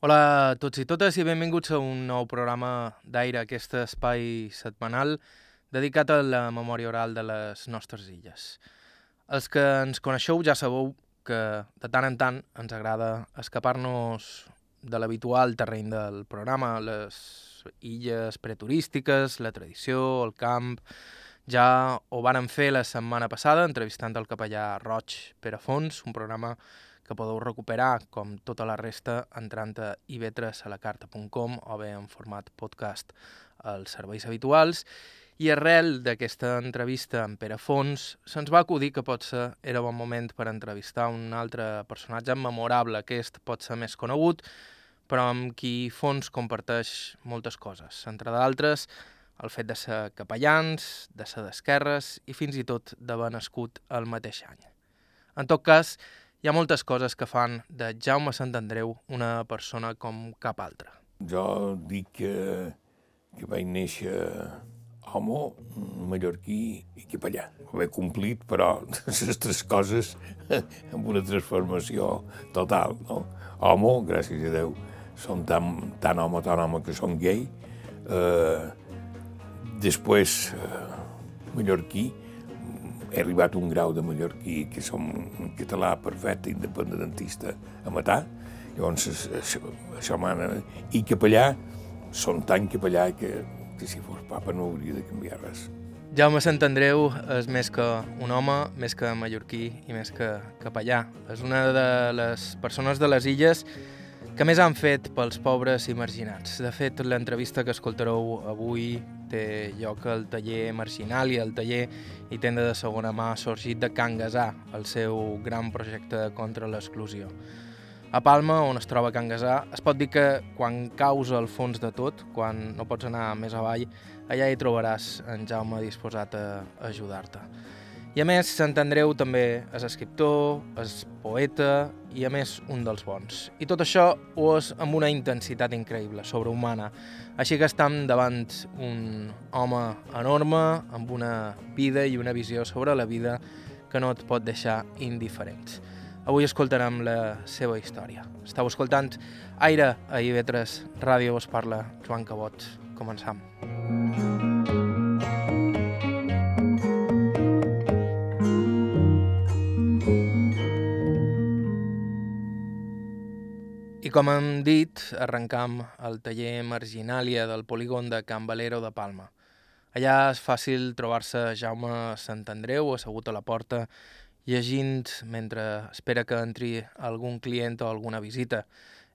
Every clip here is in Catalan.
Hola a tots i totes i benvinguts a un nou programa d'Aire, aquest espai setmanal dedicat a la memòria oral de les nostres illes. Els que ens coneixeu ja sabeu que de tant en tant ens agrada escapar-nos de l'habitual terreny del programa, les illes preturístiques, la tradició, el camp... Ja ho varen fer la setmana passada entrevistant el capellà Roig Perafons, un programa que podeu recuperar, com tota la resta, entrant a ivetresalacarta.com o bé en format podcast als serveis habituals. I arrel d'aquesta entrevista amb Pere Fons, se'ns va acudir que potser era bon moment per entrevistar un altre personatge memorable. Aquest pot ser més conegut, però amb qui Fons comparteix moltes coses. Entre d'altres, el fet de ser capellans, de ser d'esquerres i fins i tot d'haver nascut el mateix any. En tot cas, hi ha moltes coses que fan de Jaume Sant Andreu una persona com cap altra. Jo dic que, que vaig néixer home, mallorquí i capellà. Ho he complit, però les tres coses amb una transformació total. No? Home, gràcies a Déu, som tan, tan home, tan home que som gay. Eh, després, eh, mallorquí, he arribat a un grau de mallorquí que som un català perfecte, independentista, a matar. Llavors, això, això mana. I capellà, són tan capellà que, que si fos papa no hauria de canviar res. Jaume Sant Andreu és més que un home, més que mallorquí i més que capellà. És una de les persones de les illes que més han fet pels pobres i marginats. De fet, l'entrevista que escoltareu avui té lloc al taller Marginal i el taller i tenda de segona mà sorgit de Can Gasà, el seu gran projecte contra l'exclusió. A Palma, on es troba Can Gasà, es pot dir que quan caus al fons de tot, quan no pots anar més avall, allà hi trobaràs en Jaume disposat a ajudar-te. I a més, Sant Andreu també és escriptor, és poeta i a més un dels bons. I tot això ho és amb una intensitat increïble, sobrehumana. Així que estem davant un home enorme, amb una vida i una visió sobre la vida que no et pot deixar indiferent. Avui escoltarem la seva història. Estau escoltant Aire a IB3 Ràdio, us parla Joan Cabot. Començam. Com hem dit, arrencam al taller Marginàlia del polígon de Can Valero de Palma. Allà és fàcil trobar-se Jaume Sant Andreu assegut a la porta llegint mentre espera que entri algun client o alguna visita.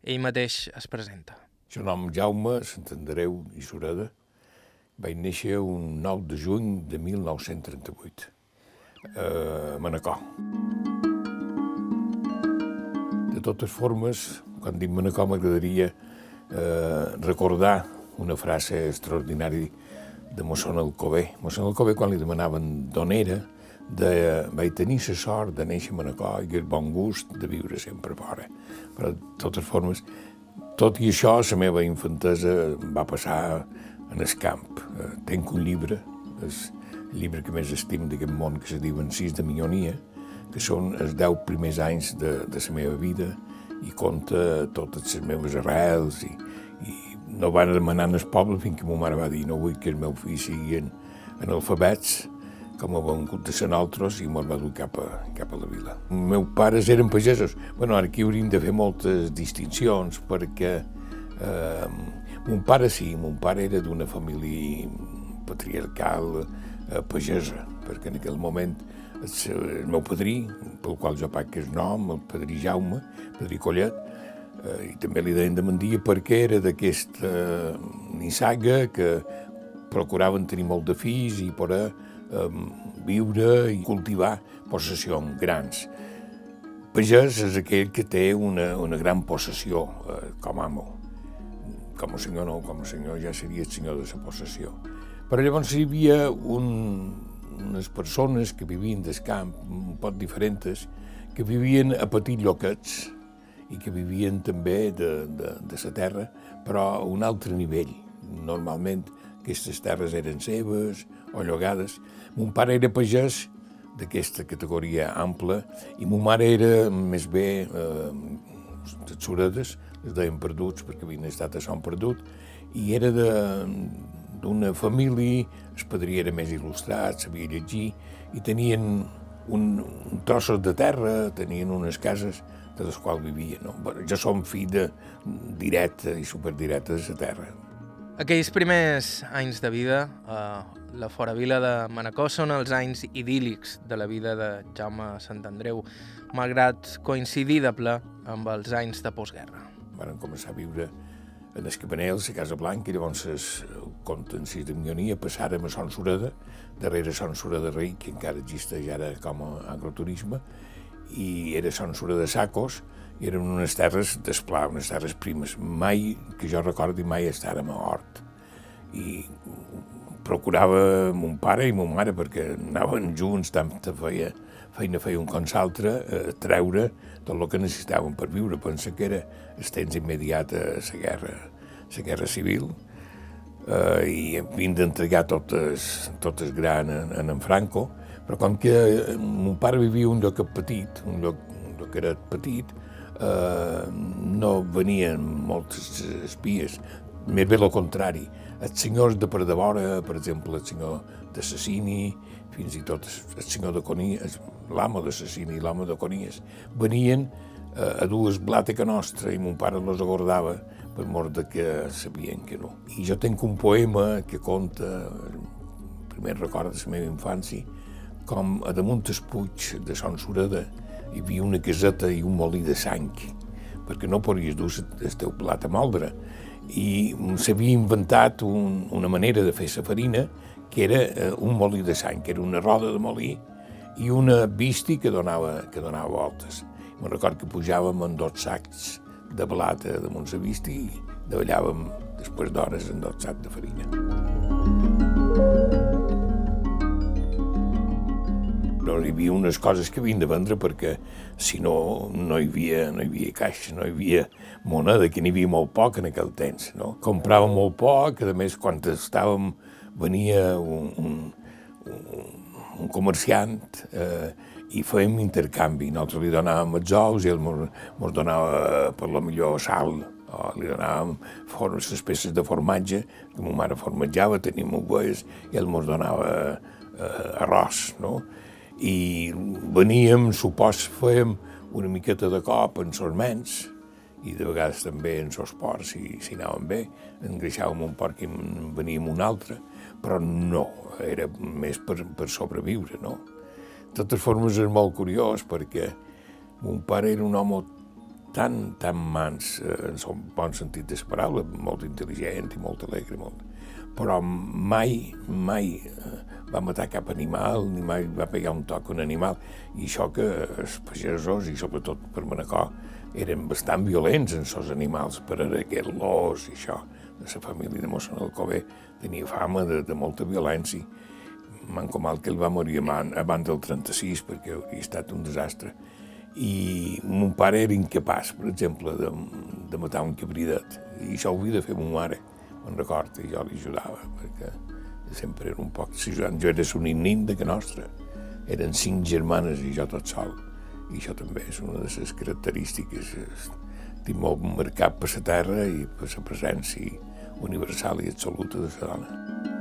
Ell mateix es presenta. Jo nom Jaume Sant Andreu i Sureda. Vaig néixer un 9 de juny de 1938 a Manacor. De totes formes, quan dic Manacor m'agradaria eh, recordar una frase extraordinària de Mosson Alcobé. Mosson Alcobé, quan li demanaven d'on era, de, vaig tenir la sort de néixer a Manacor i el bon gust de viure sempre fora. Però, de totes formes, tot i això, la meva infantesa va passar en el camp. Eh, tenc un llibre, el llibre que més estim d'aquest món, que se diuen Sis de Minyonia, que són els deu primers anys de, de la meva vida i conta totes les meves arrels i, i no van demanar el poble fins que ma mare va dir no vull que el meu fill sigui en, analfabets com a vengut de ser nosaltres i me'l va dur cap a, cap a la vila. Els meus pares eren pagesos. bueno, ara aquí hauríem de fer moltes distincions perquè eh, mon pare sí, mon pare era d'una família patriarcal eh, pagesa, perquè en aquell moment el meu padrí, pel qual jo pac el nom, el padrí Jaume, padrí Collet, eh, i també li deien de Mandia perquè era d'aquesta eh, nissaga que procuraven tenir molt de fills i poder eh, viure i cultivar possessions grans. Pagès és aquell que té una, una gran possessió eh, com amo. Com a senyor no, com a senyor ja seria el senyor de la possessió. Però llavors hi havia un, unes persones que vivien del camp, un poc diferents, que vivien a petits lloquets i que vivien també de, de, de la terra, però a un altre nivell. Normalment aquestes terres eren seves o llogades. Mon pare era pagès d'aquesta categoria ampla i mon mare era més bé eh, de Suredes, es deien perduts perquè havien estat a Son Perdut, i era d'una família, el padrí era més il·lustrat, sabia llegir, i tenien un, un trossos de terra, tenien unes cases de les quals vivien. No? Jo som fill de, directe i superdirecte de la terra. Aquells primers anys de vida, eh, la foravila de Manacor són els anys idíl·lics de la vida de Jaume Sant Andreu, malgrat coincidir de ple amb els anys de postguerra. Van començar a viure en Escapanel, a Casa Blanca, i llavors es compten sis de Mionia, passàrem a Son Sureda, darrere Son Sureda Rei, que encara existeix ara com a agroturisme, i era Son Sureda Sacos, i eren unes terres d'esplà, unes terres primes. Mai, que jo recordi, mai estàrem a Hort. I procurava mon pare i mon mare, perquè anaven junts, tant feia, feina feia un com l'altre, a treure tot el que necessitaven per viure. Pensa que era el temps immediat a la guerra, la guerra civil, eh, i havien d'entregar totes, totes gran en, en, en Franco, però com que mon pare vivia un lloc petit, un lloc, un lloc que era petit, eh, no venien moltes espies, més bé el contrari. Els senyors de per de vora, per exemple, el senyor d'Assassini, fins i tot el senyor de Conies, l'amo d'Assassini i l'amo de Conies, venien eh, a dues blata que nostra i mon pare los agordava per mort de que sabien que no. I jo tenc un poema que conta, primer record de la meva infància, com a damunt el puig de Son Sureda hi havia una caseta i un molí de sang, perquè no podies dur el teu plat a moldre i s'havia inventat un, una manera de fer la farina que era eh, un molí de sang, que era una roda de molí i una visti que donava, que donava voltes. Me'n record que pujàvem en dos sacs de plata de Montsevisti i davallàvem després d'hores en dos sacs de farina. Però hi havia unes coses que havien de vendre perquè si no, no hi havia, no hi havia caixa, no hi havia moneda, que n'hi havia molt poc en aquell temps. No? Compràvem molt poc, a més, quan estàvem, venia un, un, un, un comerciant eh, i fèiem intercanvi. Nosaltres li donàvem els ous i ell ens donava per la millor sal, o li donàvem les peces de formatge, que ma mare formatjava, teníem ovelles, i ell ens donava eh, arròs, no? I veníem, supos, fèiem una miqueta de cop en sorments, i de vegades també en sos porcs, si, si anàvem bé, engreixàvem un porc i en veníem un altre, però no, era més per, per sobreviure, no? Totes formes és molt curiós perquè mon pare era un home tan, tan mans, eh, en son bon sentit de la paraula, molt intel·ligent i molt alegre, molt... però mai, mai eh, va matar cap animal, ni mai va pegar un toc a un animal, i això que els pagesos, i sobretot per Manacor, eren bastant violents en els animals, per aquest l'os i això, de la família de Mossèn Alcover, tenia fama de, de molta violència. Manco mal que ell va morir abans del 36 perquè hauria estat un desastre. I mon pare era incapaç, per exemple, de, de matar un cabridet. I això ho havia de fer mon mare, me'n record, i jo li ajudava, perquè sempre era un poc... Si jo, jo era nin de que nostra. Eren cinc germanes i jo tot sol. I això també és una de les característiques. Tinc molt marcat per la terra i per la presència universal i absoluta de la dona.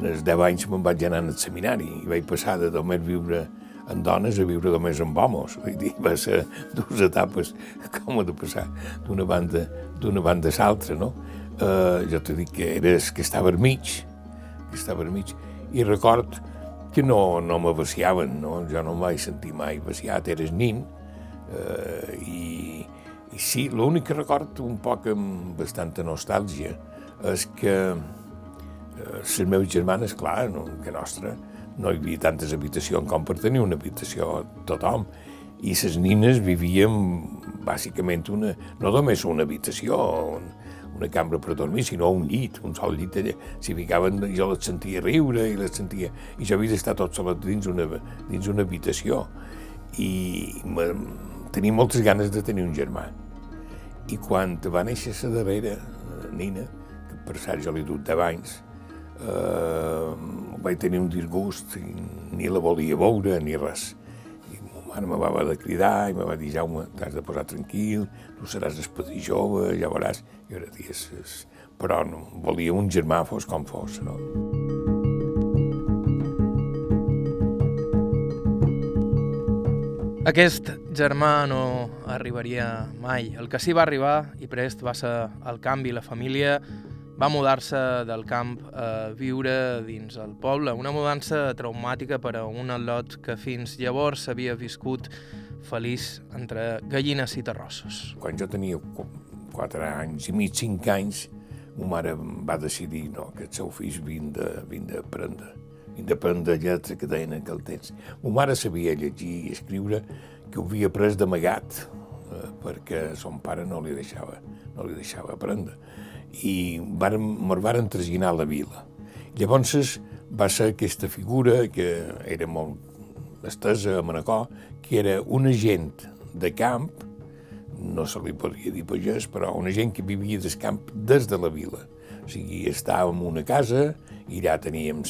Els 10 anys me'n vaig anar al seminari i vaig passar de només viure en dones a viure només amb homes. Vull dir, va ser dues etapes com de passar d'una banda d'una banda a l'altra, no? Uh, jo t'he dit que eres que estava al mig, que estava al mig, i record que no, no me vaciaven, no? jo no em vaig sentir mai vaciat, eres nin, Eh, i, i sí, l'únic que recordo un poc amb bastanta nostàlgia és que eh, les meves germanes, clar, no, que nostra, no hi havia tantes habitacions com per tenir una habitació tothom, i les nines vivíem bàsicament una, no només una habitació, un, una cambra per dormir, sinó un llit, un sol llit allà. S'hi ficaven, jo les sentia riure i les sentia... I jo havia d'estar tot solet dins una, dins una habitació. I tenia moltes ganes de tenir un germà. I quan va néixer la darrera, eh, Nina, que per cert jo li he dut 10 anys, eh, vaig tenir un disgust, ni la volia veure ni res. I mare me va haver de cridar i me va dir, Jaume, t'has de posar tranquil, tu seràs espadí jove, ja veuràs. I ara dies, però no, volia un germà fos com fos, no? Aquest germà no arribaria mai. El que sí va arribar, i prest, va ser el canvi. La família va mudar-se del camp a viure dins el poble, una mudança traumàtica per a un al·lot que fins llavors havia viscut feliç entre gallines i terrossos. Quan jo tenia 4 anys i mig, 5 anys, ma mare va decidir no, que el seu fill vin de, vin d'aprendre d'aprendre lletra que deien en aquell temps. Ma mare sabia llegir i escriure que ho havia après d'amagat, eh, perquè son pare no li deixava, no li deixava aprendre i varen, me'n varen traginar a la vila. Llavors va ser aquesta figura que era molt estesa a Manacor, que era un agent de camp, no se li podria dir pagès, però una gent que vivia del camp des de la vila. O sigui, estàvem en una casa i allà teníem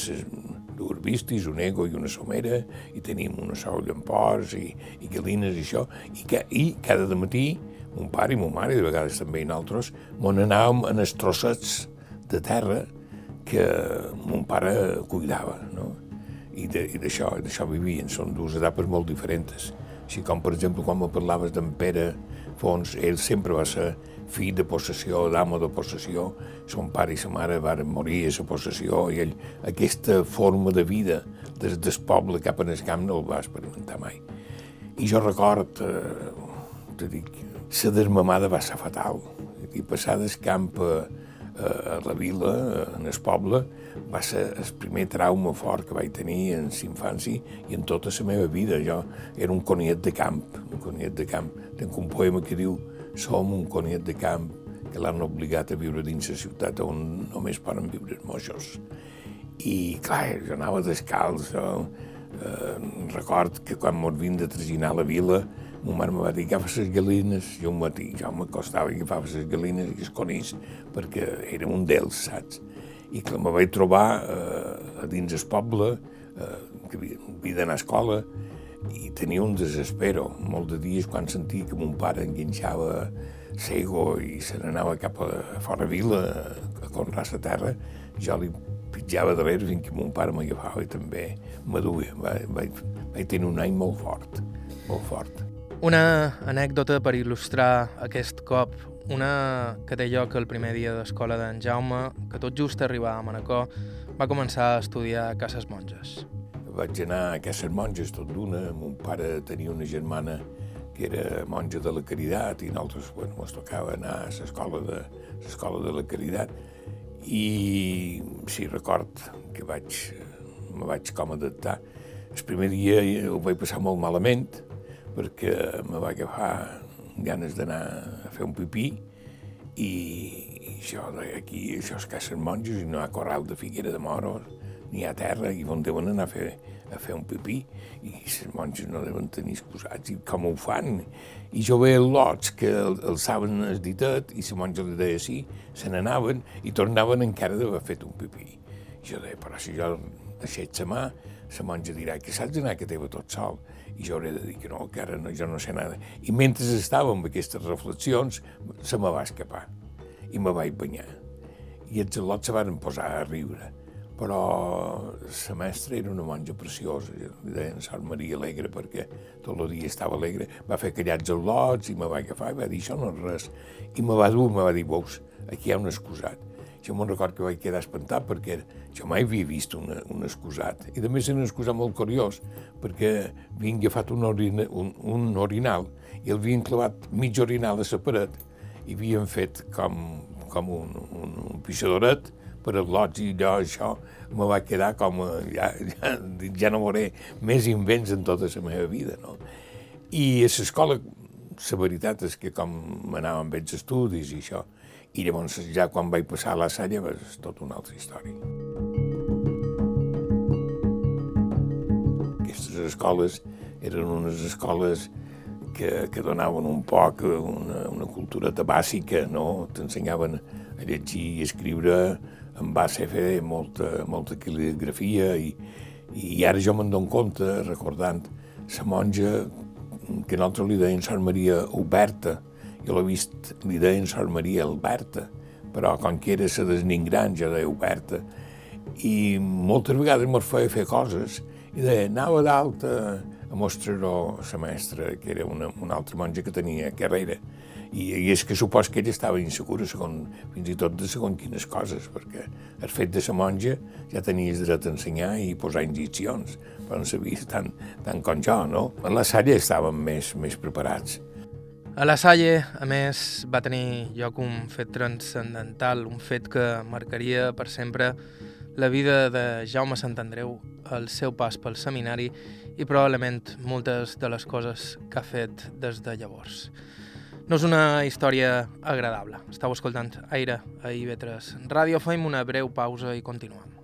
dues vistis, un ego i una somera, i teníem una sou llamports i, i galines i això, i, que, i cada matí mon pare i mon mare, de vegades també i nosaltres, m'on anàvem en els trossets de terra que mon pare cuidava, no? I d'això d'això vivien, són dues etapes molt diferents. Així com, per exemple, quan me parlaves d'en Pere Fons, ell sempre va ser fill de possessió, d'amo de possessió, son pare i sa mare van morir a la possessió, i ell aquesta forma de vida des del poble cap en el camp no el va experimentar mai. I jo record, eh, te dic, la desmamada va ser fatal. I passar del camp a, a la vila, en el poble, va ser el primer trauma fort que vaig tenir en l'infància i en tota la meva vida. Jo era un coniet de camp, un coniet de camp. Tenc un poema que diu «Som un coniet de camp que l'han obligat a viure dins la ciutat on només poden viure els moixos». I, clar, jo anava descalç, jo, eh, record que quan mos vim de traginar a la vila Ma mare me va dir, agafa les galines, jo, matí, jo m'acostava i agafava les galines i els conills, perquè era un d'ells, saps? I que me vaig trobar eh, a dins el poble, eh, que havia, havia d'anar a escola, i tenia un desespero. Molt de dies, quan sentia que mon pare enganxava cego i se n'anava cap a fora vila, a conrar la terra, jo li pitjava darrere fins que mon pare m'agafava i també m'aduia. Vaig, vaig, vaig tenir un any molt fort, molt fort. Una anècdota per il·lustrar aquest cop, una que té lloc el primer dia d'escola d'en Jaume, que tot just arribar a Manacor va començar a estudiar a Cases Monges. Vaig anar a Cases Monges tot d'una, mon pare tenia una germana que era monja de la Caritat i nosaltres bueno, ens tocava anar a l'escola de, l'escola de la Caritat i sí, record que vaig, me vaig com adaptar. El primer dia ho vaig passar molt malament, perquè me va agafar ganes d'anar a fer un pipí i, i això aquí, això és Cases Monges i no hi ha corral de figuera de moros, ni ha terra, i on deuen anar a fer, a fer un pipí, i les monges no deuen tenir excusats, i com ho fan? I jo veia lots que el, el saben el ditet, i la monja li deia sí, se n'anaven i tornaven encara d'haver fet un pipí. I jo deia, però si jo deixet la mà, la monja dirà que saps anar que teva tot sol i jo hauré de dir que no, que ara no, jo no sé nada. I mentre estava amb aquestes reflexions, se me va escapar i me vaig banyar. I els al·lots se van posar a riure. Però la mestra era una monja preciosa, li deien Sant Maria Alegre perquè tot el dia estava alegre. Va fer callats els lots i me va agafar i va dir, això no és res. I me va dur, me va dir, veus, aquí hi ha un excusat jo me'n record que vaig quedar espantat perquè jo mai havia vist una, un excusat. I a més era un excusat molt curiós, perquè havien agafat un, orina, un, un orinal i el havien clavat mig orinal a la paret i havien fet com, com un, un, un pixadoret per als lots i allò, això me va quedar com, ja, ja, ja no veuré més invents en tota la meva vida, no? I a l'escola, la veritat és que com m'anava amb els estudis i això, i llavors ja quan vaig passar a la Salle és tota una altra història. Aquestes escoles eren unes escoles que, que donaven un poc una, una cultura bàsica, no? T'ensenyaven a llegir i escriure en base a fer molta, molta cal·ligrafia i, i ara jo me'n dono compte, recordant la monja, que nosaltres li deien Sant Maria Oberta, jo l'he vist, li deien Sant Maria Alberta, però com que era la desningran ja deia Oberta, i moltes vegades mos feia fer coses, i deia, anava dalt a, a mostrar-ho la mestra, que era una, una altra monja que tenia carrera, i, i és que supos que ella estava insegura segon, fins i tot de segons quines coses, perquè el fet de la monja ja tenies dret a ensenyar i posar injeccions, però no sabies tant, tant com jo, no? A la Salle estàvem més, més preparats. A la Salle, a més, va tenir lloc un fet transcendental, un fet que marcaria per sempre la vida de Jaume Sant Andreu, el seu pas pel seminari i probablement moltes de les coses que ha fet des de llavors. No és una història agradable. Estau escoltant Aire a IB3 Ràdio. Fem una breu pausa i continuem.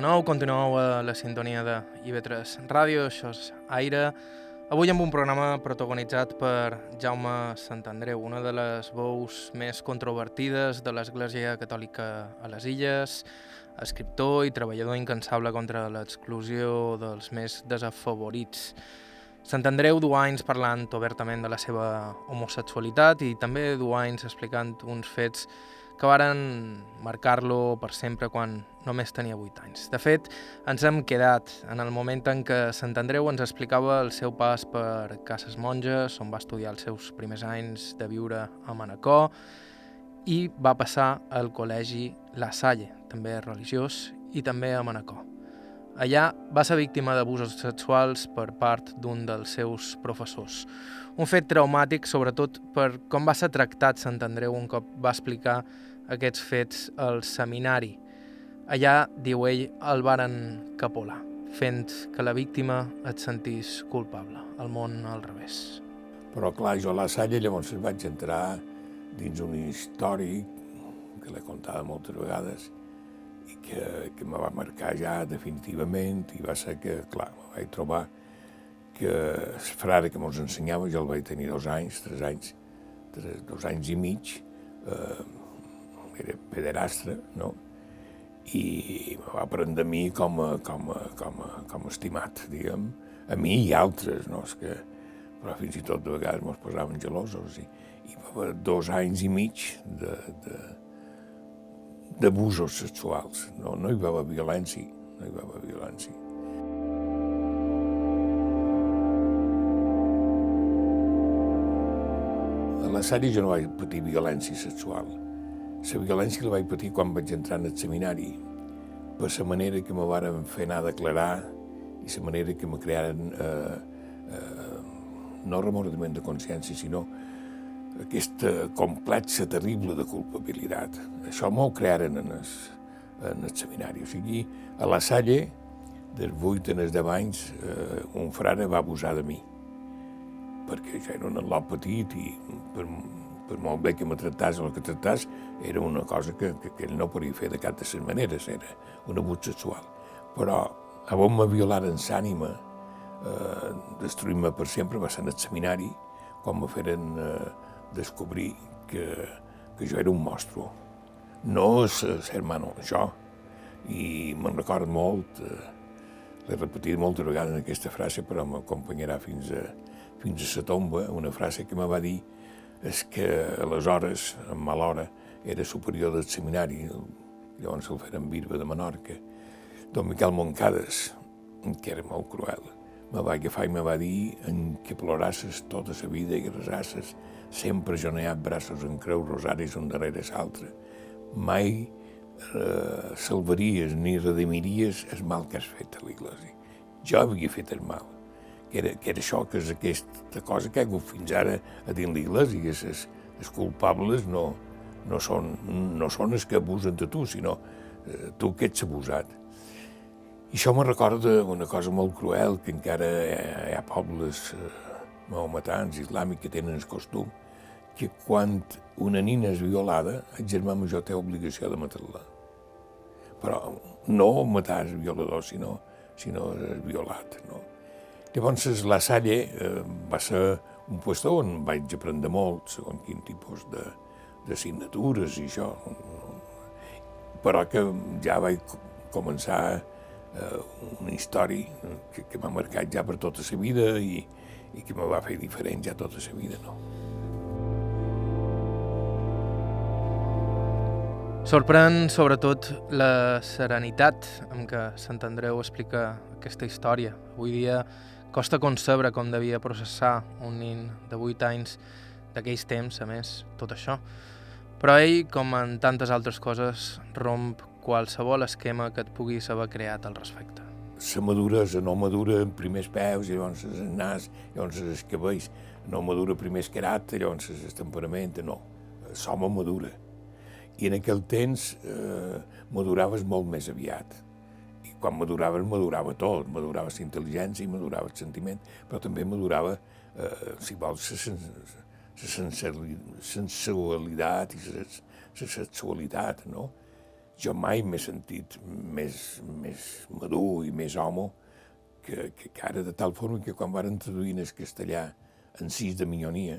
Nou, continueu a la sintonia de IB3 Ràdio, això és Aire. Avui amb un programa protagonitzat per Jaume Sant Andreu, una de les veus més controvertides de l'Església Catòlica a les Illes, escriptor i treballador incansable contra l'exclusió dels més desafavorits. Sant Andreu du anys parlant obertament de la seva homosexualitat i també du anys explicant uns fets que varen marcar-lo per sempre quan només tenia 8 anys. De fet, ens hem quedat en el moment en què Sant Andreu ens explicava el seu pas per Cases Monges, on va estudiar els seus primers anys de viure a Manacor, i va passar al col·legi La Salle, també religiós, i també a Manacor. Allà va ser víctima d'abusos sexuals per part d'un dels seus professors. Un fet traumàtic, sobretot per com va ser tractat Sant Andreu un cop va explicar aquests fets al seminari. Allà, diu ell, el varen capolar, fent que la víctima et sentís culpable, el món al revés. Però clar, jo a la Salle llavors vaig entrar dins un històric que l'he contat moltes vegades i que, que me va marcar ja definitivament i va ser que, clar, me vaig trobar que el frare que mos ensenyava, jo el vaig tenir dos anys, tres anys, tres, dos anys i mig, eh, era pederastre, no? i va prendre a mi com a, com a, com a, com a estimat, diguem, a mi i altres, no? És que, però fins i tot de vegades ens posaven gelosos i, i va haver dos anys i mig de, de, d'abusos sexuals. No, no hi va haver violència, no hi va haver violència. A la sèrie jo no vaig patir violència sexual la violència la vaig patir quan vaig entrar en el seminari, per la manera que me varen fer anar a declarar i la manera que me crearen eh, eh, no remordiment de consciència, sinó aquesta complexa terrible de culpabilitat. Això m'ho crearen en el, en el seminari. O sigui, a la Salle, dels 8 en els 10 anys, eh, un frare va abusar de mi, perquè ja era un al·lot petit i per per molt bé que me tractàs el que tractàs, era una cosa que, que, que no podia fer de cap de les maneres, era un abús sexual. Però a on me violaren l'ànima, eh, destruint-me per sempre, va ser en el seminari, quan me feren eh, descobrir que, que jo era un monstru. No ser hermano, jo. I me'n recordo molt, eh, l'he repetit moltes vegades aquesta frase, però m'acompanyarà fins a, fins a la tomba, una frase que me va dir és que aleshores, en Malhora, era superior del seminari, llavors el feren Birba de Menorca. Don Miquel Moncades, que era molt cruel, me va agafar i me va dir en que plorasses tota la vida i resasses, sempre joneat braços en creu rosaris un darrere l'altre. Mai eh, salvaries ni redimiries el mal que has fet a l'Iglésia. Jo havia fet el mal que era, que era això, que és aquesta cosa que ha hagut fins ara a dins l'Iglésia, els, els culpables no, no, són, no són els que abusen de tu, sinó eh, tu que ets abusat. I això me recorda una cosa molt cruel, que encara hi ha, hi ha pobles eh, maometans, islàmics, que tenen el costum, que quan una nina és violada, el germà major té obligació de matar-la. Però no matar el violador, sinó, sinó el violat. No? Llavors, la Salle eh, va ser un puesto on vaig aprendre molt, segons quin tipus de, de signatures i això. Però que ja vaig començar eh, una història que, que m'ha marcat ja per tota la vida i, i que me va fer diferent ja tota la vida, no? Sorprèn sobretot la serenitat amb què Sant Andreu explica aquesta història. Avui dia costa concebre com devia processar un nin de 8 anys d'aquells temps, a més, tot això. Però ell, com en tantes altres coses, romp qualsevol esquema que et puguis haver creat al respecte. La maduresa no madura en primers peus, llavors el nas, llavors els cabells, no madura primers caràcter, llavors el temperament, no. L'home madura. I en aquell temps eh, maduraves molt més aviat. Quan maduraves, madurava tot. Madurava la intel·ligència i madurava el sentiment, però també madurava, eh, si vols, la sensualitat i la sexualitat, no? jo mai m'he sentit més, més madur i més home que, que, que ara, de tal forma que quan varen traduir el castellà en sis de minyonia,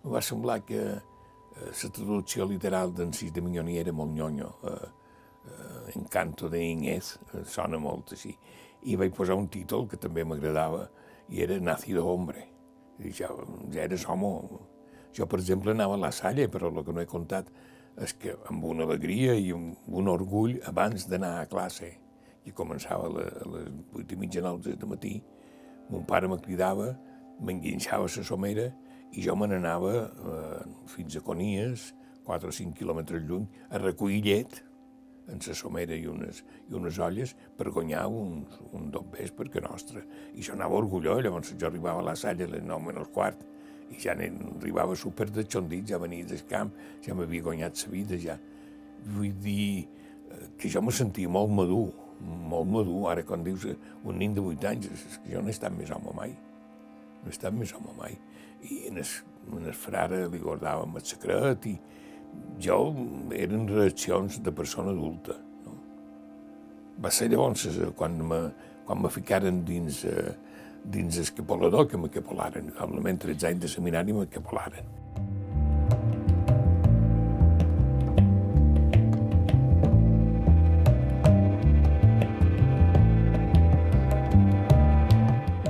em va semblar que la eh, traducció literal d'en sis de minyonia era molt nyonyo. Eh, eh, Encanto de Inés, eh, sona molt així. I vaig posar un títol que també m'agradava, i era Nacido Hombre. I ja, ja eres home. Jo, per exemple, anava a la Salle, però el que no he contat, és que amb una alegria i un, un orgull abans d'anar a classe, i començava a, les vuit i mitja, nou de matí, mon pare me cridava, m'enguinxava la somera i jo me n'anava eh, fins a Conies, 4 o 5 quilòmetres lluny, a recollir llet en la somera i unes, i unes olles per guanyar un, un dobbers perquè nostre. I jo anava orgullós, llavors jo arribava a la salla a les 9 menys quart, i ja arribava super de xondit, ja venia del camp, ja m'havia guanyat la vida, ja. Vull dir eh, que jo me sentia molt madur, molt madur, ara quan dius eh, un nin de 8 anys, és que jo no he estat més home mai, no he estat més home mai. I en el, en el frare li guardàvem el secret i jo eren reaccions de persona adulta. No? Va ser llavors eh, quan me, quan me ficaren dins eh, dins el capolador que m'acapolaren. Probablement 13 anys de seminari m'acapolaren.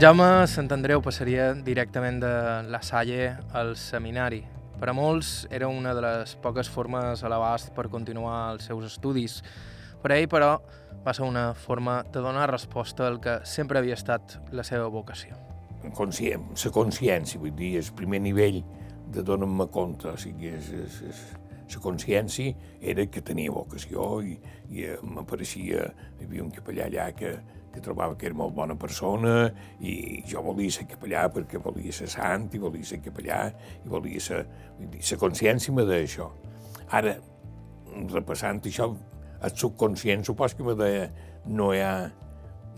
Jaume Sant Andreu passaria directament de la Salle al seminari. Per a molts era una de les poques formes a l'abast per continuar els seus estudis. Per a ell, però, va ser una forma de donar resposta al que sempre havia estat la seva vocació. Conscient, la consciència, vull dir, el primer nivell de donar-me compte, o sigui, és, és, és, la consciència era que tenia vocació i, i m'apareixia, hi havia un capellà allà que, que trobava que era molt bona persona i jo volia ser capellà perquè volia ser sant i volia ser capellà i volia ser... La consciència me deia això. Ara, repassant això, el subconscient supos que me deia no hi ha,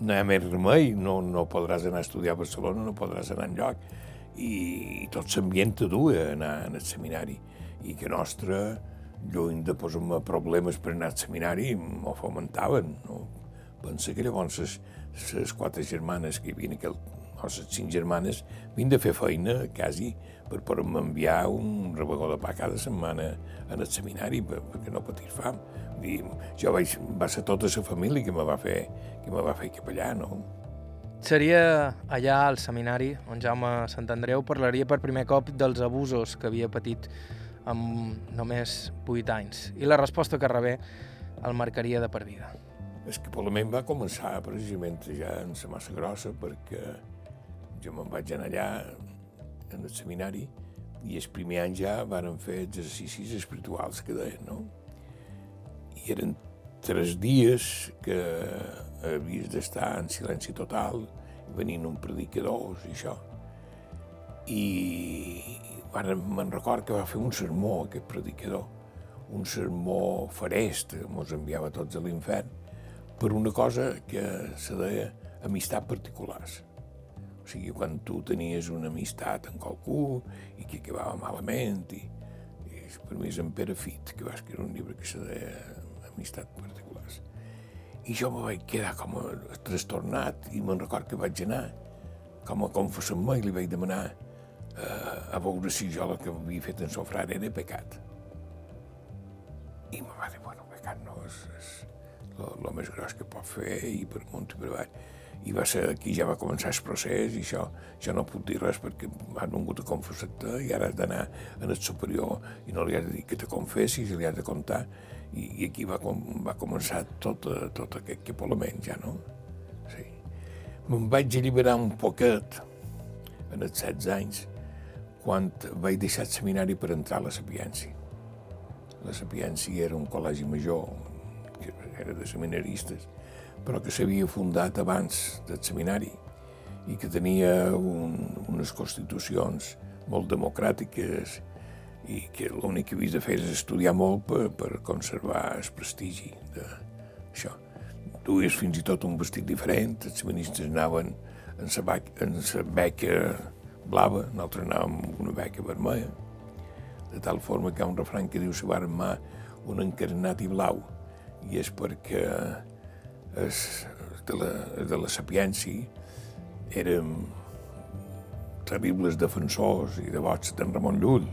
no hi ha més remei, no, no podràs anar a estudiar a Barcelona, no podràs anar enlloc. I, i tot l'ambient te duia a anar al seminari. I que nostre, lluny de posar-me problemes per anar al seminari, m'ho fomentaven. No? Pensa que llavors les, les quatre germanes que hi havia aquell, o les cinc germanes, vinc de fer feina, quasi, per poder-me enviar un rebegó de pa cada setmana al seminari per, perquè no patir fam. Dir, jo vaig, va ser tota la família que me va fer, que me va fer capellà, no? Seria allà al seminari on Jaume Sant Andreu parlaria per primer cop dels abusos que havia patit amb només 8 anys i la resposta que rebé el marcaria de per vida. Escapolament va començar precisament ja en la massa grossa perquè jo me'n vaig anar allà en el seminari i el primer any ja varen fer exercicis espirituals que deien, no? i eren tres dies que havies d'estar en silenci total, venint un predicador i això. I me'n record que va fer un sermó, aquest predicador, un sermó farest, mos enviava tots a l'infern, per una cosa que se deia amistat particulars. O sigui, quan tu tenies una amistat amb qualcú i que acabava malament, i, i per mi és en Pere Fit, que va escriure un llibre que se deia Amistat particulars. I jo me vaig quedar com a trastornat i me'n record que vaig anar com a confessar-me i li vaig demanar eh, a veure si jo el que havia fet en seu frare era pecat. I me va dir, bueno, pecat no, és, és el més gros que pot fer i per munt i per avall. I va ser aquí ja va començar el procés i això, jo no puc dir res perquè m'han vingut a confessar-te i ara has d'anar en el superior i no li has de dir que te confessis i li has de contar i, i aquí va, va començar tot, tot aquest capolament ja, no? Sí. Me'n vaig alliberar un poquet en els 16 anys quan vaig deixar el seminari per entrar a la Sapiència. La Sapiència era un col·legi major, que era de seminaristes, però que s'havia fundat abans del seminari i que tenia un, unes constitucions molt democràtiques i que l'únic que havies de fer és estudiar molt per, per conservar el prestigi d'això. Duies fins i tot un vestit diferent, els feministes anaven en la beca blava, nosaltres anàvem amb una beca vermella, de tal forma que hi ha un refrany que diu se va armar un encarnat i blau, i és perquè és de la, de la sapiència érem terribles defensors i devots d'en Ramon Llull,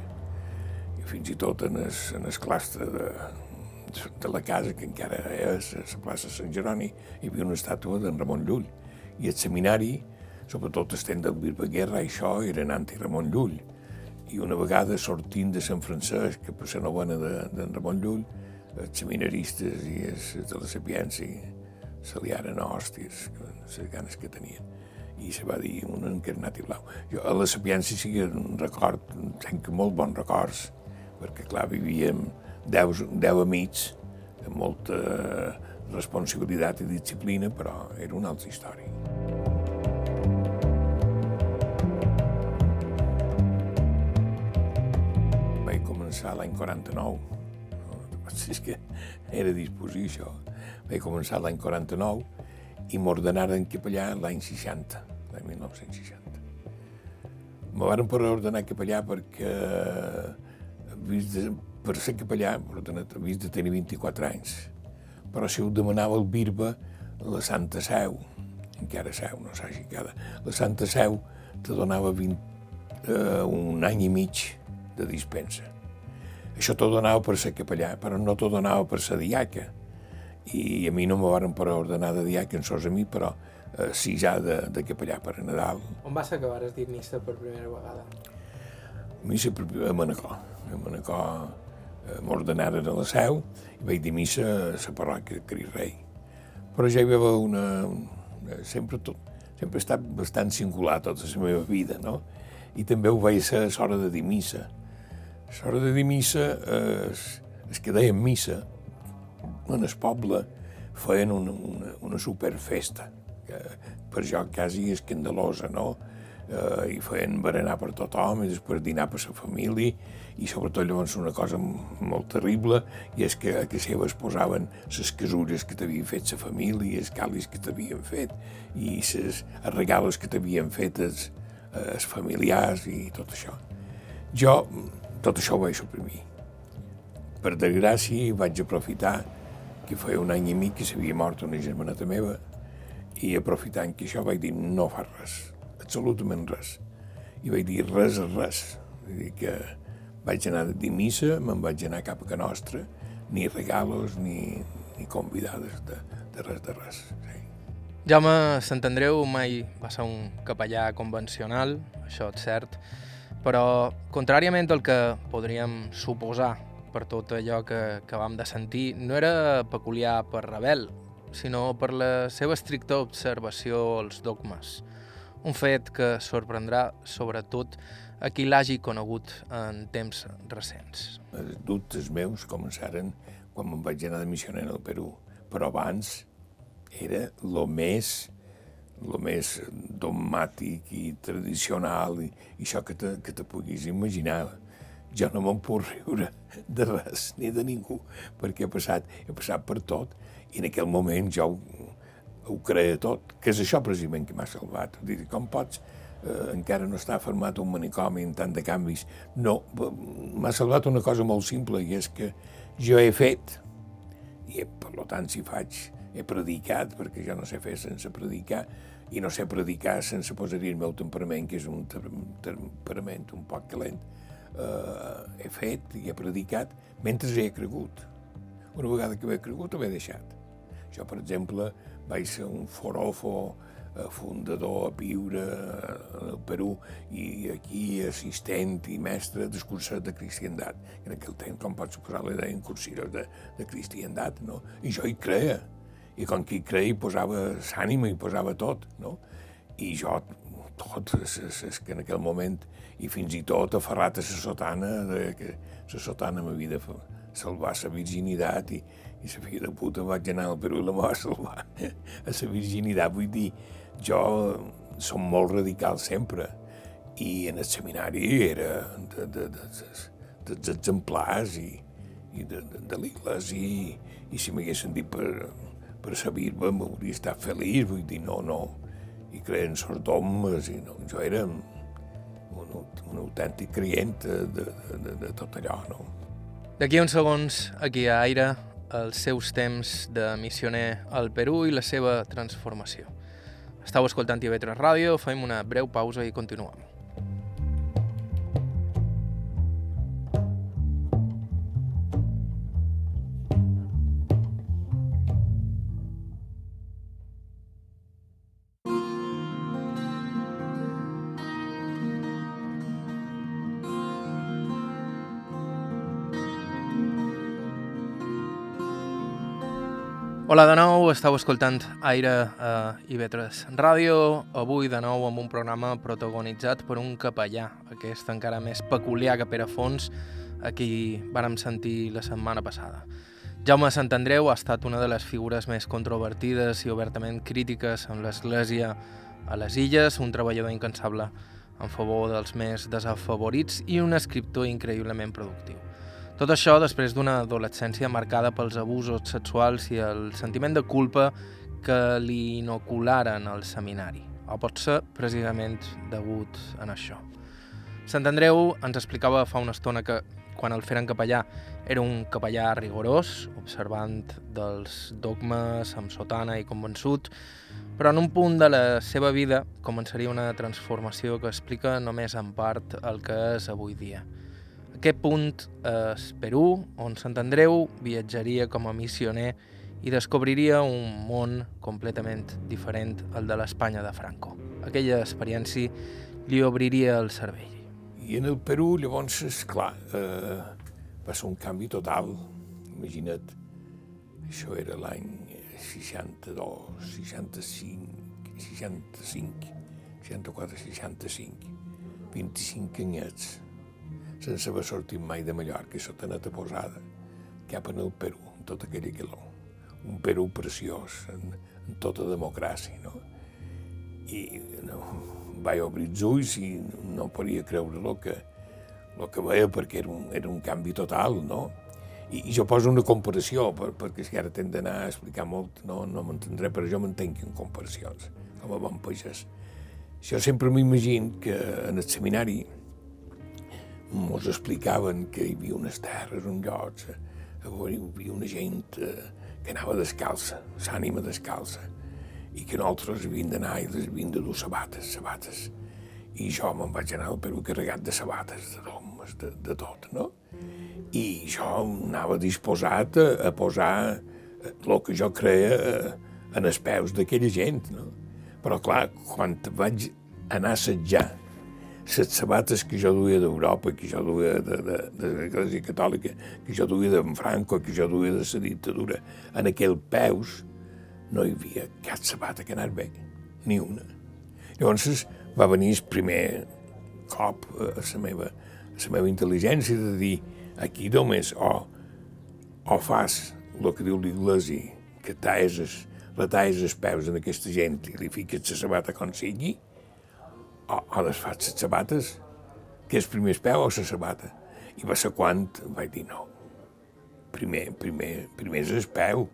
i fins i tot en el, en el clastre de, de la casa, que encara és a la plaça Sant Jeroni, hi havia una estàtua d'en Ramon Llull. I el seminari, sobretot temps del Birbeguerra, això eren anti-Ramon Llull. I una vegada sortint de Sant Francesc, que per ser novena d'en Ramon Llull, els seminaristes i els de la sapiència se liaren a hòsties, les ganes que tenien i se va dir un encarnat i blau. Jo a la Sapiència sí que record, tenc molt bons records, perquè clar, vivíem deu, deu amics amb molta responsabilitat i disciplina, però era una altra història. Començar l'any 49, és que era disposir això. Vaig començar l'any 49 i m'ordenaren capellà l'any 60, l'any 1960. Me van per ordenar capellà perquè, vist de, per ser capellà, vist de tenir 24 anys, però si ho demanava el Birba, la Santa Seu, encara Seu, no s'hagi cada, la Santa Seu te donava 20, eh, un any i mig de dispensa. Això t'ho donava per ser capellà, però no t'ho donava per ser diaca i a mi no me van per ordenar de diàquen sols a mi, però eh, sí ja de, de capellà per a Nadal. On va ser que vares dir missa per primera vegada? Missa per, a Manacor. A Manacor eh, m'ordenaren a la seu i vaig dir missa a la parròquia de Cris Rei. Però ja hi havia una... una sempre, tot, sempre he estat bastant singular tota la meva vida, no? I també ho vaig ser a l'hora de dir missa. L'hora de dir missa, eh, és que deien missa, en el poble feien una, una, una superfesta, que per jo quasi escandalosa, no? Eh, I feien berenar per tothom i després dinar per la família i sobretot llavors una cosa molt terrible i és que a que seves posaven les casures que t'havien fet la família, els calis que t'havien fet i les regales que t'havien fet els, els familiars i tot això. Jo tot això ho vaig suprimir. Per desgràcia vaig aprofitar que feia un any i mig que s'havia mort una germaneta meva i aprofitant que això vaig dir no fa res, absolutament res. I vaig dir res és res. Vull dir que vaig anar dir missa, me'n vaig anar cap a Can Nostra, ni regalos ni, ni convidades de, de res de res. Sí. Jaume Sant Andreu mai va ser un capellà convencional, això és cert, però contràriament al que podríem suposar per tot allò que, que vam de sentir, no era peculiar per Rebel, sinó per la seva estricta observació als dogmes. Un fet que sorprendrà sobretot a qui l'hagi conegut en temps recents. Els dubtes meus començaren quan me'n vaig anar de missioner al Perú, però abans era el més el més dogmàtic i tradicional i, i això que te, que te puguis imaginar jo no me'n puc riure de res ni de ningú, perquè he passat, he passat per tot I en aquell moment jo ho, ho creia tot, que és això precisament que m'ha salvat. Dir, com pots, eh, encara no està format un manicomi en tant de canvis. No, m'ha salvat una cosa molt simple, i és que jo he fet, i per tant si faig, he predicat, perquè jo no sé fer sense predicar, i no sé predicar sense posar-hi el meu temperament, que és un temperament un poc calent. Uh, he fet i he predicat mentre he cregut. Una vegada que he cregut, ho he deixat. Jo, per exemple, vaig ser un forofo uh, fundador a Piure, uh, al Perú, i aquí assistent i mestre dels cursos de cristiandat. En aquell temps, com pots suposar, li deien cursos de, de cristiandat, no? I jo hi creia i com qui creia posava l'ànima i posava tot, no? I jo, tot, és, és, és que en aquell moment, i fins i tot aferrat a la sotana, de, que la sotana m'havia de salvar la virginitat i, i la filla de puta vaig anar al Perú i la va salvar a la virginitat. Vull dir, jo som molt radical sempre i en el seminari era de, de, de, de, dels exemplars i, i de, de, de l'Igles i, i si m'haguessin dit per, per la bisbe m'hauria estat feliç, vull dir, no, no, i creien sordomes, i no, jo era un, un autèntic creient de, de, de, de tot allò, no. D'aquí uns segons, aquí a Aire, els seus temps de missioner al Perú i la seva transformació. Estau escoltant TV3 Ràdio, fem una breu pausa i continuem. Hola de nou, estàu escoltant Aire a IB3 Ràdio, avui de nou amb un programa protagonitzat per un capellà, aquest encara més peculiar que Pere Fons, a qui vàrem sentir la setmana passada. Jaume Sant Andreu ha estat una de les figures més controvertides i obertament crítiques amb l'Església a les Illes, un treballador incansable en favor dels més desafavorits i un escriptor increïblement productiu. Tot això després d'una adolescència marcada pels abusos sexuals i el sentiment de culpa que li inocularen al seminari, o pot ser precisament degut en això. Sant Andreu ens explicava fa una estona que quan el feren capellà era un capellà rigorós, observant dels dogmes amb sotana i convençut, però en un punt de la seva vida començaria una transformació que explica només en part el que és avui dia – aquest punt és Perú, on Sant Andreu viatjaria com a missioner i descobriria un món completament diferent al de l'Espanya de Franco. Aquella experiència li obriria el cervell. I en el Perú, llavors, és clar, eh, va ser un canvi total. Imagina't, això era l'any 62, 65, 65, 64, 65, 25 anyets sense haver sortit mai de Mallorca i sota neta posada, cap en el Perú, en tot aquell calor. Un Perú preciós, en, en tota democràcia, no? I no, vaig obrir els ulls i no podia creure el que, el que veia perquè era un, era un canvi total, no? I, i jo poso una comparació, per, perquè si ara t'hem d'anar a explicar molt, no, no m'entendré, però jo m'entenc en comparacions, com a bon pagès. Jo sempre m'imagino que en el seminari mos explicaven que hi havia unes terres, uns llocs, eh, hi havia una gent eh, que anava descalça, l'ànima descalça, i que nosaltres havíem d'anar i les havíem de dur sabates, sabates. I jo me'n vaig anar al Perú carregat de sabates, de domes, de, de tot, no? I jo anava disposat a, a posar el eh, que jo creia en els peus d'aquella gent, no? Però, clar, quan vaig anar a assetjar les sabates que jo duia d'Europa, que jo duia de, de, de l'Església Catòlica, que jo duia d'en Franco, que jo duia de la dictadura, en aquell peus no hi havia cap sabata que anés bé, ni una. Llavors va venir el primer cop a la meva, a la meva intel·ligència de dir aquí només o, o fas el que diu l'Iglesi, que talles, retalles els peus en aquesta gent i li fiques la sabata com sigui, o, o les faig les sabates, que és primer el peu o la sabata. I va ser quan vaig dir no. Primer, primer, primer és el peu.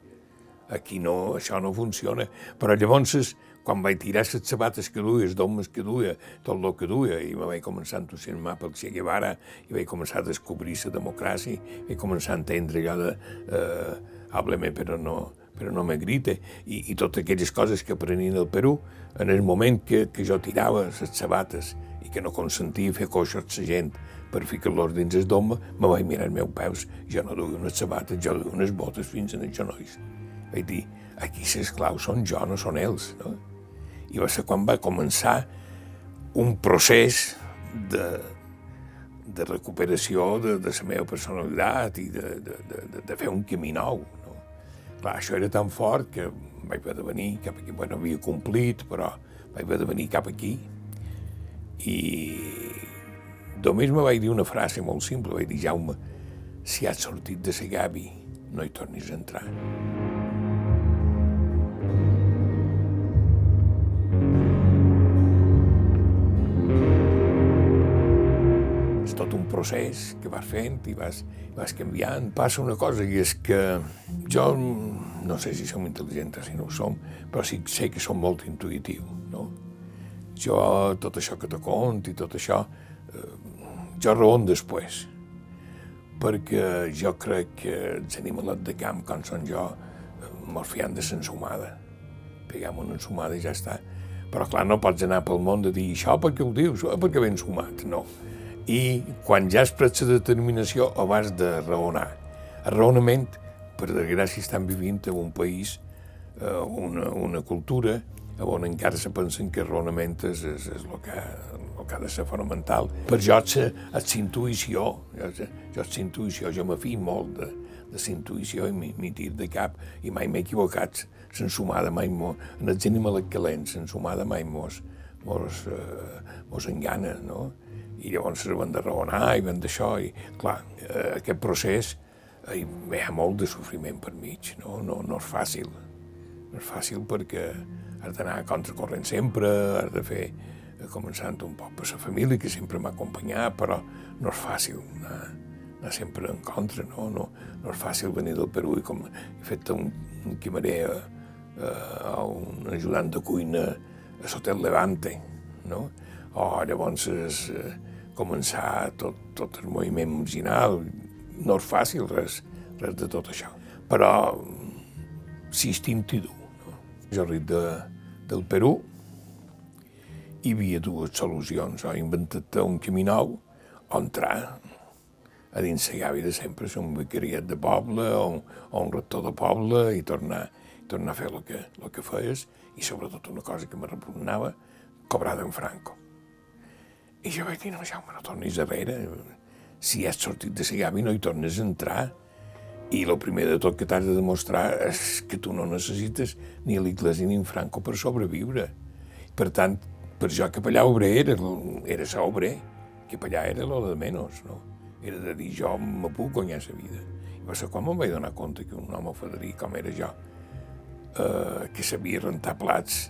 aquí no, això no funciona. Però llavors, quan vaig tirar les sabates que duia, els domes que duia, tot el que duia, i me vaig començar a entusiasmar pel Che Guevara, i vaig començar a descobrir la democràcia, i començar a entendre allò de eh, hábleme però no, però no me grite, i, i totes aquelles coses que aprenien al Perú, en el moment que, que jo tirava les sabates i que no consentia fer coixos a la gent per ficar-los dins el doma, me vaig mirar els meus peus. Jo no duia unes sabates, jo duia unes botes fins en els genolls. Vaig dir, aquí les claus són jo, no són ells. No? I va ser quan va començar un procés de, de recuperació de, de la meva personalitat i de, de, de, de fer un camí nou. Clar, això era tan fort que vaig haver de venir cap aquí. Bueno, havia complit, però vaig haver de venir cap aquí. I només me vaig dir una frase molt simple, vaig dir, Jaume, si has sortit de ser Gavi, no hi tornis a entrar. Tot un procés que vas fent i vas, vas canviant. Passa una cosa, i és que jo no sé si som intel·ligents si no ho som, però sí sé que som molt intuïtiu, no? Jo, tot això que te i tot això, eh, jo raon després, perquè jo crec que els animalets de camp, com són jo, mos fiem de l'ensumada. Peguem una ensumada i ja està. Però, clar, no pots anar pel món de dir això perquè ho dius, o perquè ben sumat, no. I quan ja has pres la determinació, has de raonar. El raonament, per desgràcia, estan vivint en un país, eh, una, una cultura, on encara se pensen que el raonament és, és, és el, que, el que ha de ser fonamental. Per jo la intuïció, jo, jo és intuïció, jo me fi molt de, de la intuïció i m'hi tir de cap i mai m'he equivocat. S'ensumada mai mos, en els animals calents, s'ensumada mai mos, mos, eh, mos engana, no? I llavors van de raonar i van d'això, i clar, eh, aquest procés hi ha molt de sofriment per mig, no? No, no és fàcil. No és fàcil perquè has d'anar a contracorrent sempre, has de fer, eh, començant un poc per la família, que sempre m'ha acompanyat, però no és fàcil anar, anar sempre en contra, no? no? No és fàcil venir del Perú i com he fet un, un quimerer a, a un ajudant de cuina a l'Hotel Levante, no? O llavors és, eh, començar tot, tot el moviment marginal, no és fàcil res, res de tot això. Però si instinti dur. No? Jo ric de, del Perú hi havia dues solucions. O inventat un camí nou o entrar a dins la gavi de sempre, ser un becariat de poble o, o un rector de poble i tornar, tornar a fer el que, el que feies i sobretot una cosa que me repugnava, cobrar d'en Franco. I jo vaig dir, no, Jaume, no tornis a veure. Si has sortit de la gavi no hi tornes a entrar. I el primer de tot que t'has de demostrar és que tu no necessites ni l'Iglesi ni en Franco per sobreviure. Per tant, per jo capellà obrer era, era ser obrer, capellà era lo de menys, no? Era de dir, jo me puc guanyar la vida. I va ser quan me'n vaig donar compte que un home federí com era jo, eh, que sabia rentar plats,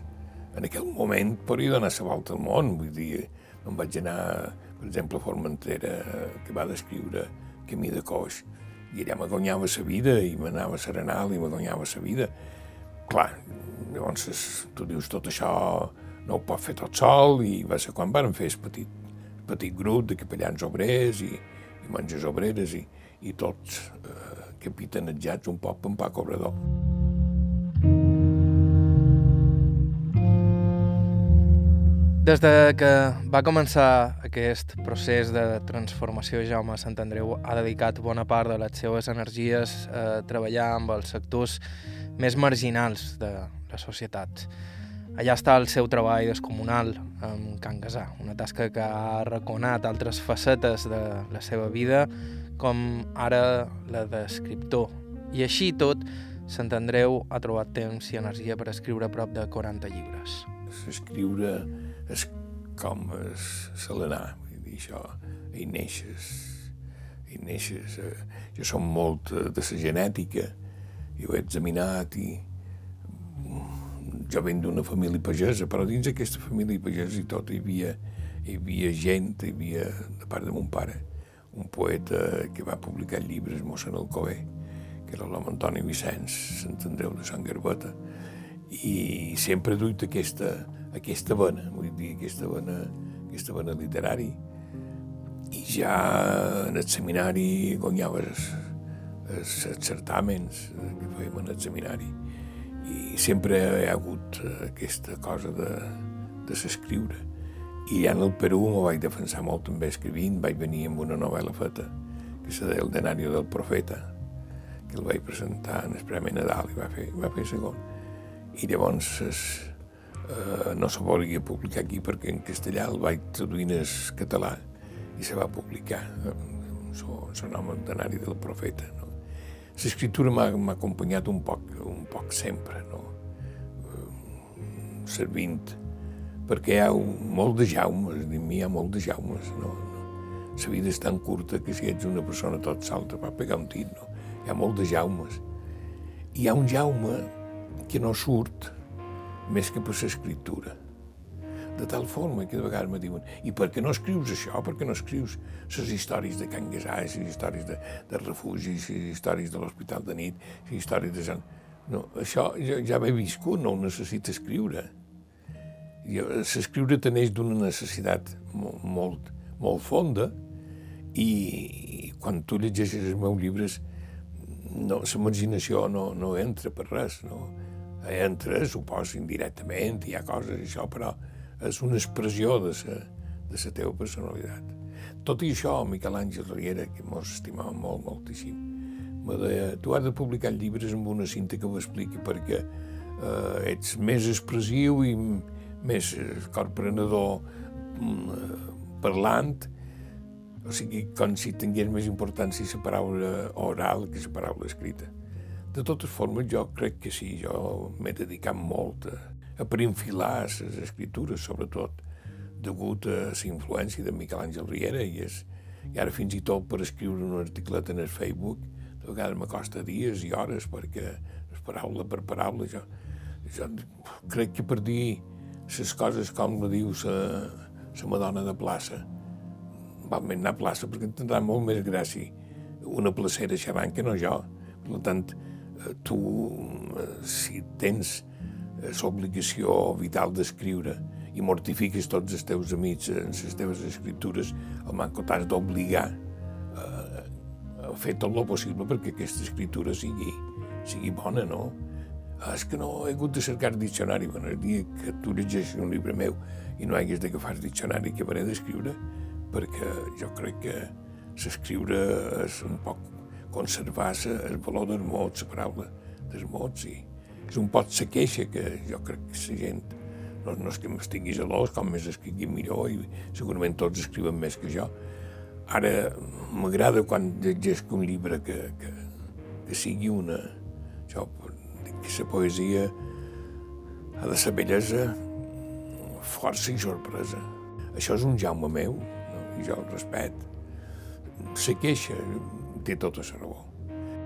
en aquell moment podria donar la volta al món, vull dir, em vaig anar, per exemple, a Formentera, que va descriure Camí de Coix, i allà me guanyava la vida i m'anava a Serenal i me guanyava la vida. Clar, llavors tu dius tot això no ho pot fer tot sol i va ser quan van fer el petit, petit grup de capellans obrers i, i monges obreres i, i tots eh, capitanejats un poc en Paco Obrador. Des de que va començar aquest procés de transformació, Jaume Sant Andreu ha dedicat bona part de les seves energies a treballar amb els sectors més marginals de la societat. Allà està el seu treball descomunal amb Can Gasà, una tasca que ha reconat altres facetes de la seva vida, com ara la d'escriptor. I així tot, Sant Andreu ha trobat temps i energia per escriure prop de 40 llibres. Escriure és com s'alenar, vull dir, això, hi neixes, hi neixes. Eh, jo som molt de la genètica, i ho he examinat i jo venc d'una família pagesa, però dins d'aquesta família pagesa i tot hi havia, hi havia gent, hi havia, de part de mon pare, un poeta que va publicar llibres, mossèn Alcover, que era l'home Antoni Vicenç, Sant Andreu de Sant Garbeta, i sempre duit aquesta, aquesta vena, vull dir, aquesta vena, aquesta vena literari. I ja en el seminari guanyava els, els, els certàmens que fèiem en el seminari. I sempre hi ha hagut aquesta cosa de, de s'escriure. I ja en el Perú m'ho vaig defensar molt també escrivint, vaig venir amb una novel·la feta, que és el Denario del Profeta, que el vaig presentar en el Premi Nadal i va fer, va fer segon. I llavors es, eh, no se volia publicar aquí perquè en castellà el vaig traduir en català i se va publicar el nom el Denari del Profeta. No? L'escriptura m'ha acompanyat un poc, un poc sempre, no? Eh, servint, perquè hi ha un, molt de jaumes, a mi hi ha molt de jaumes, no? La vida és tan curta que si ets una persona tot sol te va pegar un tit, no? Hi ha molt de jaumes. I hi ha un jaume que no surt més que per l'escriptura. De tal forma que de vegades me diuen i per què no escrius això? Per què no escrius les històries de Can Gasà, les històries de, de refugis, les històries de l'Hospital de nit, les històries de Sant... No, això ja, ja m'he viscut, no ho necessito escriure. L'escriure teneix d'una necessitat molt, molt, molt fonda i, i quan tu llegeixes els meus llibres no, l'imaginació no, no entra per res, no? Entra, suposo, indirectament, hi ha coses i això, però és una expressió de la de la teva personalitat. Tot i això, Miquel Àngel Riera, que mos estimava molt, moltíssim, me deia, tu has de publicar llibres amb una cinta que ho expliqui perquè eh, ets més expressiu i més corprenedor mm, parlant, o sigui, com si tingués més importància la paraula oral que la paraula escrita. De totes formes, jo crec que sí, jo m'he dedicat molt a, a perinfilar les escritures, sobretot degut a la influència de Miquel Àngel Riera i, és, i ara fins i tot per escriure un articlet en el Facebook de vegades m'acosta dies i hores perquè és paraula per paraula jo, jo crec que per dir les coses com la diu la Madonna de plaça més anar a plaça perquè tindrà molt més gràcia una placera xerrant que no jo. Per tant tu si tens l'obligació vital d'escriure i mortifiques tots els teus amics en les teves escriptures, el manco t'has d'obligar a, a fer tot el possible perquè aquesta escriptura sigui, sigui bona, no? És que no he hagut de cercar diccionari. Bueno, el dia que tu llegeixes un llibre meu i no hagués d'agafar el diccionari que hauré d'escriure, perquè jo crec que s'escriure és un poc conservar el valor dels mots, la paraula dels mots, i és un pot la queixa que jo crec que la gent no, no és que m'estigui gelós, com més escrigui millor, i segurament tots escriuen més que jo. Ara m'agrada quan llegesc un llibre que, que, que sigui una... Això, que la poesia ha de ser bellesa, força i sorpresa. Això és un Jaume meu, no? i jo el respet. La queixa té tota la raó.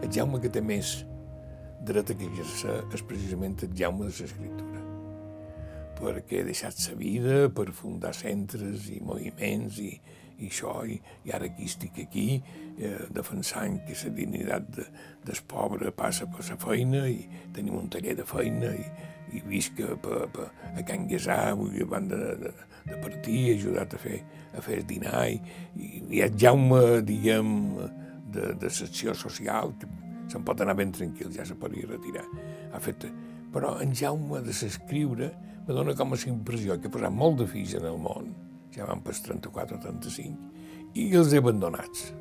El Jaume que té més dret a queixar-se és precisament el Jaume de l'escriptura perquè he deixat sa vida per fundar centres i moviments i, i això, i, i ara aquí estic aquí eh, defensant que la dignitat de, del pobre passa per la feina i tenim un taller de feina i, i visc a, a, a, Can Guesà, dir, abans de, de, de partir, ajudat a fer, a fer dinar i, i, i el Jaume, diguem, de, de secció social, se'n pot anar ben tranquil, ja se podria retirar. Ha fet... Però en Jaume de s'escriure me dona com a impressió que he posat molt de fills en el món, ja van per 34 o 35, i els he abandonats.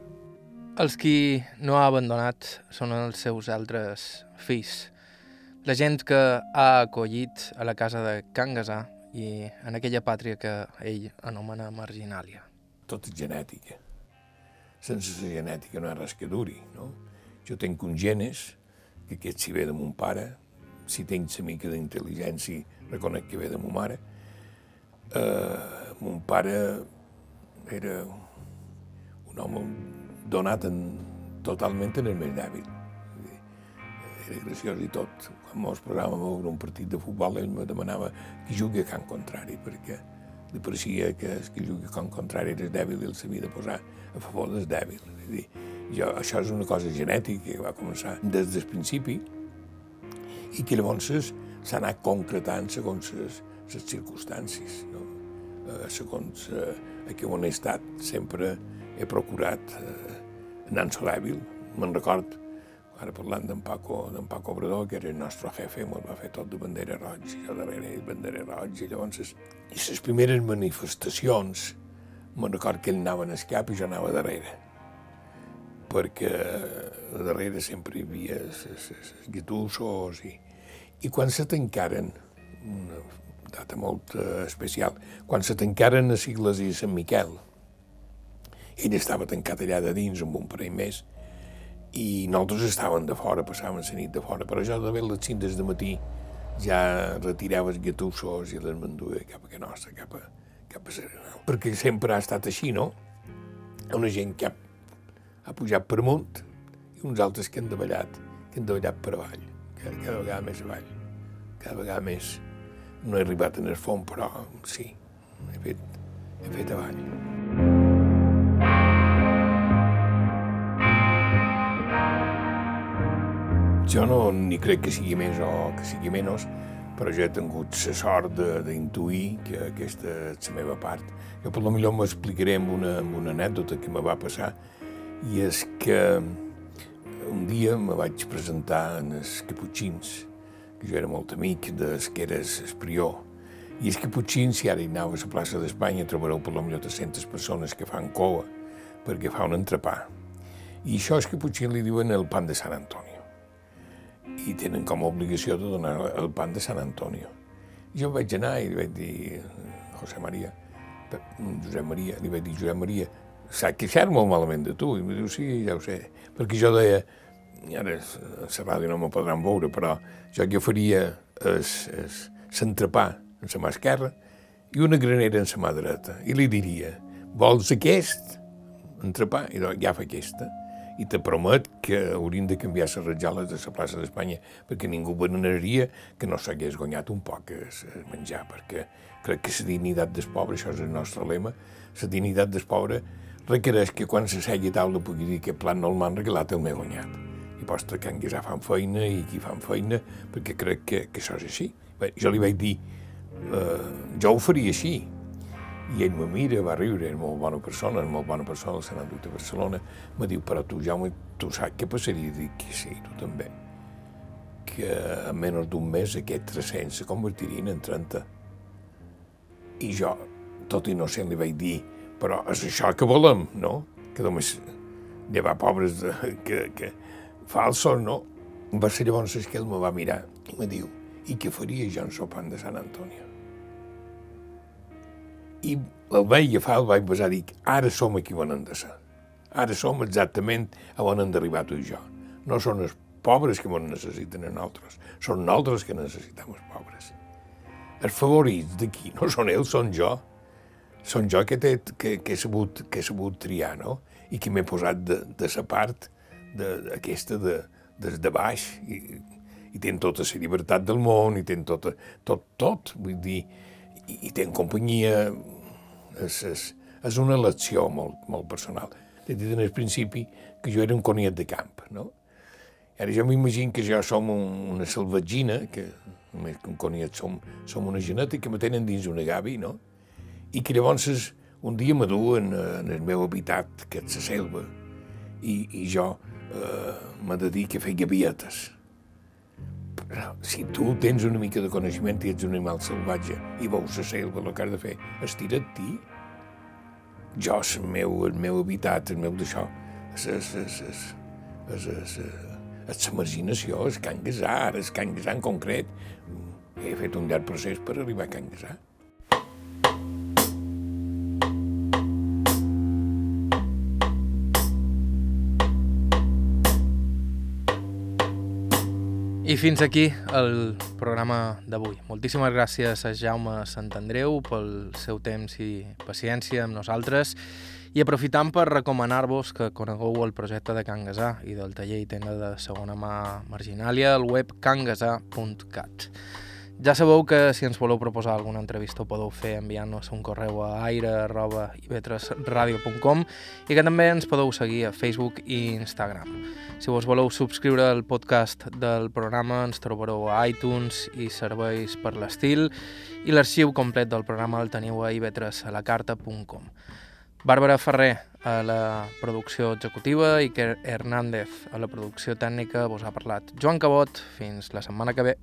Els qui no ha abandonat són els seus altres fills. La gent que ha acollit a la casa de Can Gasà i en aquella pàtria que ell anomena marginàlia. Tot genètica. Sense la genètica no hi ha res que duri, no? Jo tenc un genes, que aquest si ve de mon pare, si tens una mica d'intel·ligència reconec que ve de ma mare. Eh, mon pare era un home donat en, totalment en el més dèbil. Era graciós i tot. Quan mos posàvem a veure un partit de futbol, ell me demanava que jugui a can contrari, perquè li pareixia que el que jugui a can contrari era dèbil i el s'havia de posar a favor del dèbil. És dir, Jo, això és una cosa genètica que va començar des del principi i que llavors s'ha anat concretant segons les, les circumstàncies. No? Eh, segons eh, aquí on he estat, sempre he procurat eh, anar solèbil. Me'n record, ara parlant d'en Paco, Paco Obrador, que era el nostre jefe, me'l va fer tot de bandera roig, i darrere ell bandera roig, i llavors... I les primeres manifestacions, me'n record que ell anava en escap i jo anava darrere perquè darrere sempre hi havia els guitussos i, i quan se tancaren, una data molt uh, especial, quan se tancaren a Sigles i Sant Miquel, ell estava tancat allà de dins amb un parell més, i nosaltres estàvem de fora, passàvem la nit de fora, però jo de les 5 des de matí ja retirava els gatussos i les manduia cap a Canossa, cap a, cap a. Perquè sempre ha estat així, no? Una gent que ha, ha pujat per munt i uns altres que han davallat, que han davallat per avall, cada, cada vegada més avall, cada vegada més. No he arribat en el fons, però sí, he fet, he fet avall. Jo no ni crec que sigui més o que sigui menys, però jo he tingut la sort d'intuir que aquesta és la meva part. Jo per lo millor m'explicaré amb una, amb una anècdota que me va passar, i és que un dia me vaig presentar en els Caputxins, que jo era molt amic des que eres el prior, i els Caputxins, si ara hi aneu a la plaça d'Espanya, trobareu per lo millor 300 persones que fan coa perquè fa un entrepà. I això els Caputxins li diuen el pan de Sant Antonio i tenen com a obligació de donar el pan de Sant Antonio. Jo vaig anar i vaig dir, José María, Josep Maria, li vaig dir, Josep Maria, s'ha queixat molt malament de tu. I em diu, sí, ja ho sé. Perquè jo deia, ara la ràdio no me podran veure, però jo que faria l'entrepà en la mà esquerra i una granera en la mà dreta. I li diria, vols aquest entrepà? I doncs, ja fa aquesta i te promet que haurien de canviar les ratjales de la plaça d'Espanya perquè ningú veneraria que no s'hagués guanyat un poc el menjar, perquè crec que la dignitat del pobre, això és el nostre lema, la dignitat del pobre requereix que quan se segui a taula pugui dir que plan no el m'han regalat, el m'he guanyat. I posta que en ja fan feina i qui fan feina, perquè crec que, que això és així. Bé, jo li vaig dir, eh, jo ho faria així, i ell me mira, va riure, és molt bona persona, és molt bona persona, se n'ha dut a Barcelona, me diu, però tu, Jaume, tu saps què passaria? Dic que sí, tu també. Que en menys d'un mes aquest 300 se convertirien en 30. I jo, tot innocent, li vaig dir, però és això que volem, no? Que només llevar pobres de, que, que falsos, no? Va ser llavors que ell me va mirar i me diu, i què faria jo en sopant de Sant Antonio? I el vaig agafar, el vaig besar, dic, ara som aquí on hem de ser. Ara som exactament a on hem d'arribar tu i jo. No són els pobres que ens necessiten a nosaltres, són nosaltres que necessitem els pobres. Els favorits d'aquí no són ells, són jo. Són jo que, té, que, que, he sabut, que he sabut triar, no? I que m'he posat de, de sa part d'aquesta de, de, de baix i, i tenen tota la llibertat del món i tenen tot, tot, tot, vull dir, i, i tenen companyia, és, és, és una elecció molt, molt personal. T'he dit en el principi que jo era un coniat de camp, no? Ara jo m'imagino que jo som un, una salvatgina, que només que un coniat som, som una geneta que me tenen dins una gavi, no? I que llavors un dia m'aduen en el meu habitat, que és la selva, i, i jo eh, m'he de dir que feia vietes però si tu tens una mica de coneixement i ets un animal salvatge i veus la selva, el que has de fer, estira't ti. Jo, el meu, el meu habitat, el meu d'això, és, és, és, és, és, és, és la marginació, és Can Gasar, és Can Gasar en concret. He fet un llarg procés per arribar a Can Gasar. I fins aquí el programa d'avui. Moltíssimes gràcies a Jaume Sant Andreu pel seu temps i paciència amb nosaltres i aprofitant per recomanar-vos que conegueu el projecte de Can Gasà i del taller i tenda de segona mà marginàlia al web cangasà.cat. Ja sabeu que si ens voleu proposar alguna entrevista ho podeu fer enviant-nos un correu a aire.ivetresradio.com i que també ens podeu seguir a Facebook i Instagram. Si vos voleu subscriure al podcast del programa ens trobareu a iTunes i serveis per l'estil i l'arxiu complet del programa el teniu a ivetresalacarta.com. Bàrbara Ferrer a la producció executiva i Hernández a la producció tècnica vos ha parlat. Joan Cabot, fins la setmana que ve.